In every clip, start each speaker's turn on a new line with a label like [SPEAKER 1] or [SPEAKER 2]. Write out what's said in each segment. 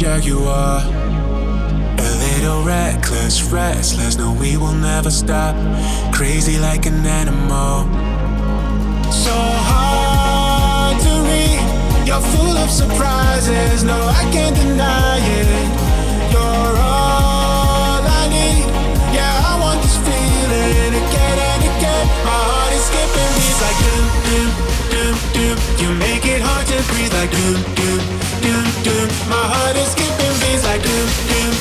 [SPEAKER 1] Jaguar. A little reckless, restless. No, we will never stop. Crazy like an animal. So hard to read. You're full of surprises. No, I can't deny it. You're all I need. Yeah, I want this feeling again and again. My heart is skipping beats like doom, doom, doom. You make it hard to breathe like doom, doom doom, doom. My heart is skipping beats like doom, doom,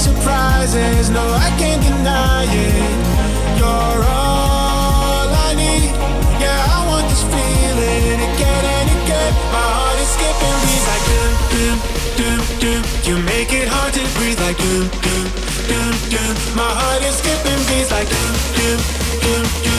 [SPEAKER 1] surprises. No, I can't deny it. You're all I need. Yeah, I want this feeling again and again. My heart is skipping beats like doom, doom doom, doom. You make it hard to breathe like doom, doom, doom, doom. My heart is skipping beats like doom, doom, doom, doom.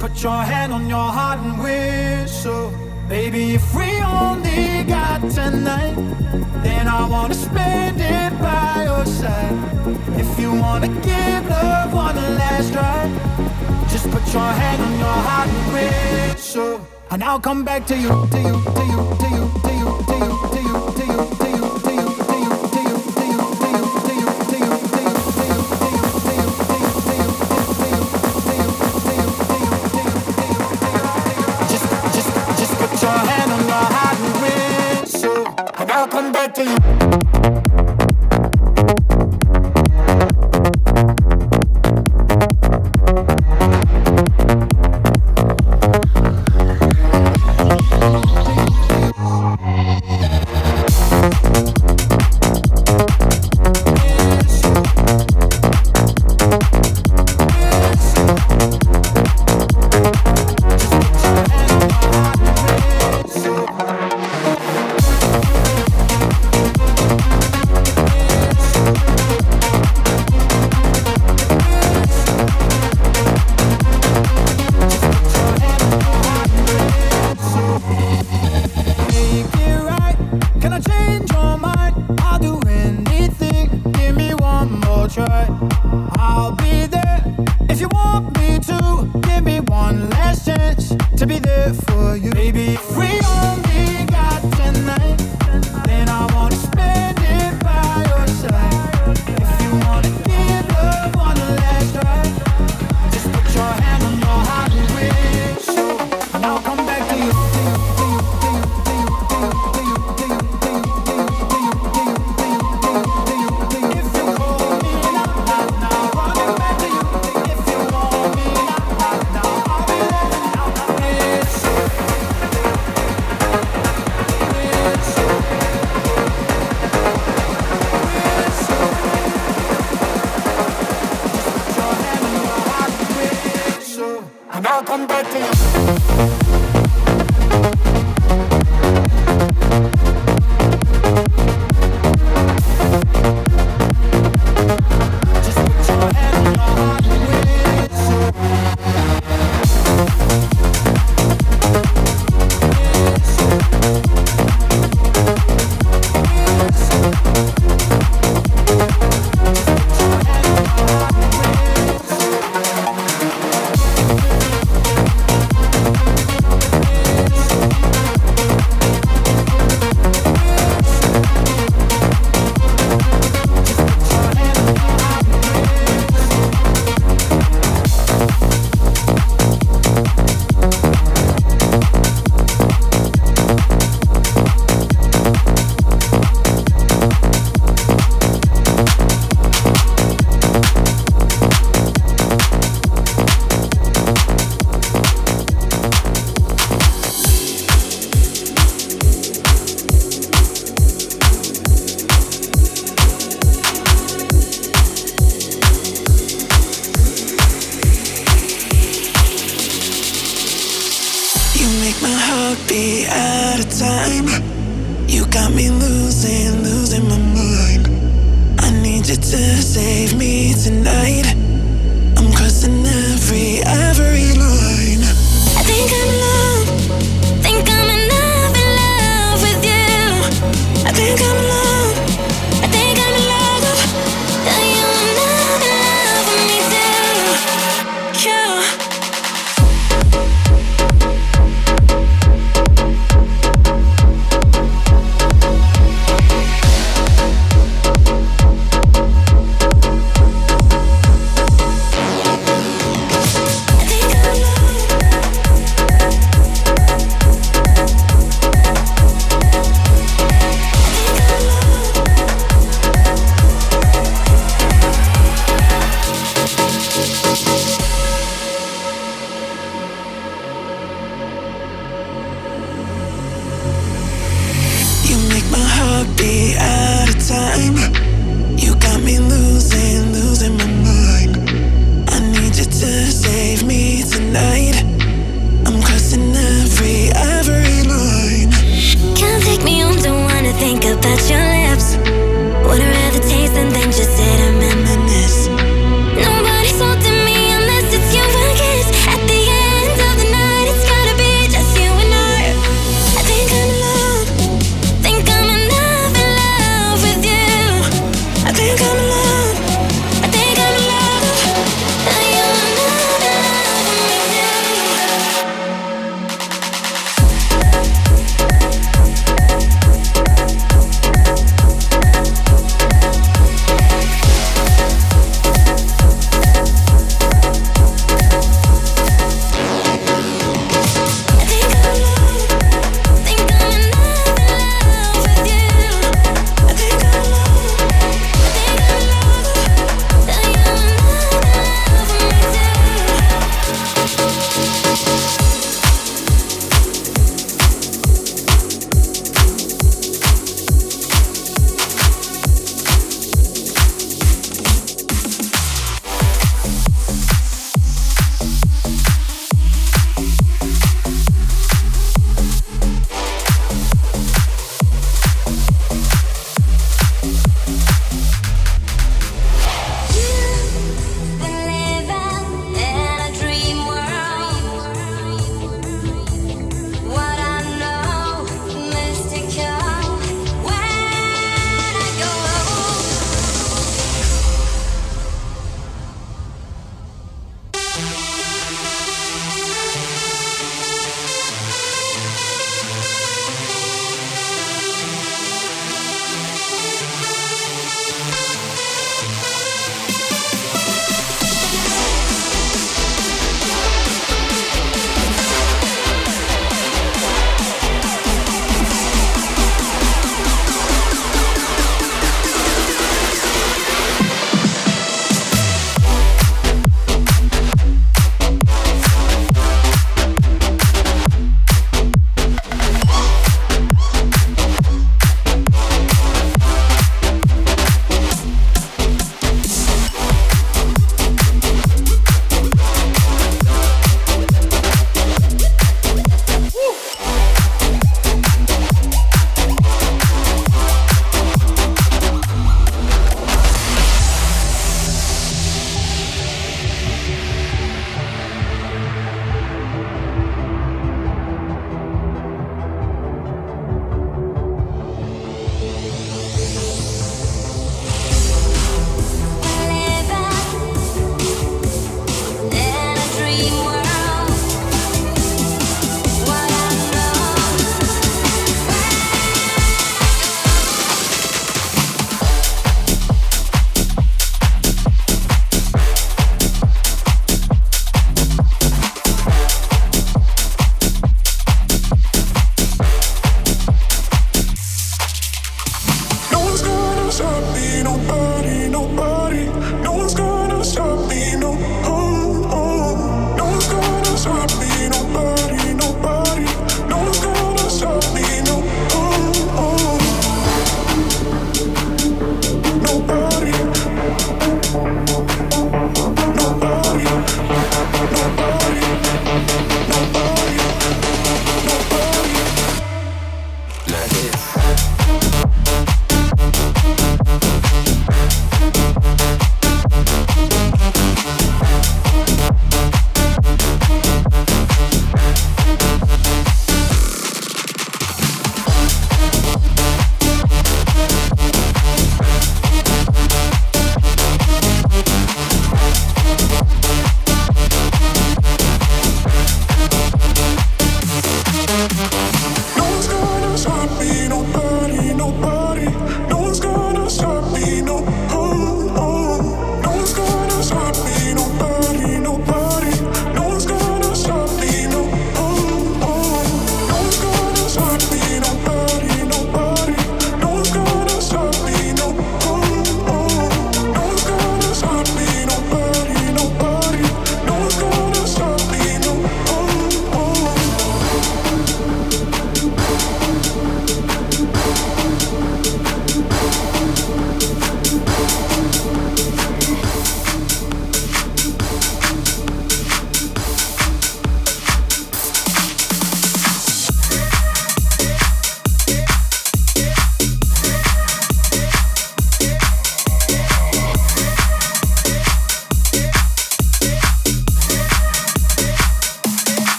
[SPEAKER 2] Put your hand on your heart and whistle. Baby, if we only got tonight, then I wanna spend it by your side. If you wanna give love one last try, just put your hand on your heart and whistle. And I'll come back to you, to you, to you, to you, to you, to you, to you. To you. I'll be
[SPEAKER 3] out of time. You got me losing, losing my mind. I need you to save me tonight. I'm crossing every, every line.
[SPEAKER 4] I think I'm
[SPEAKER 5] lost.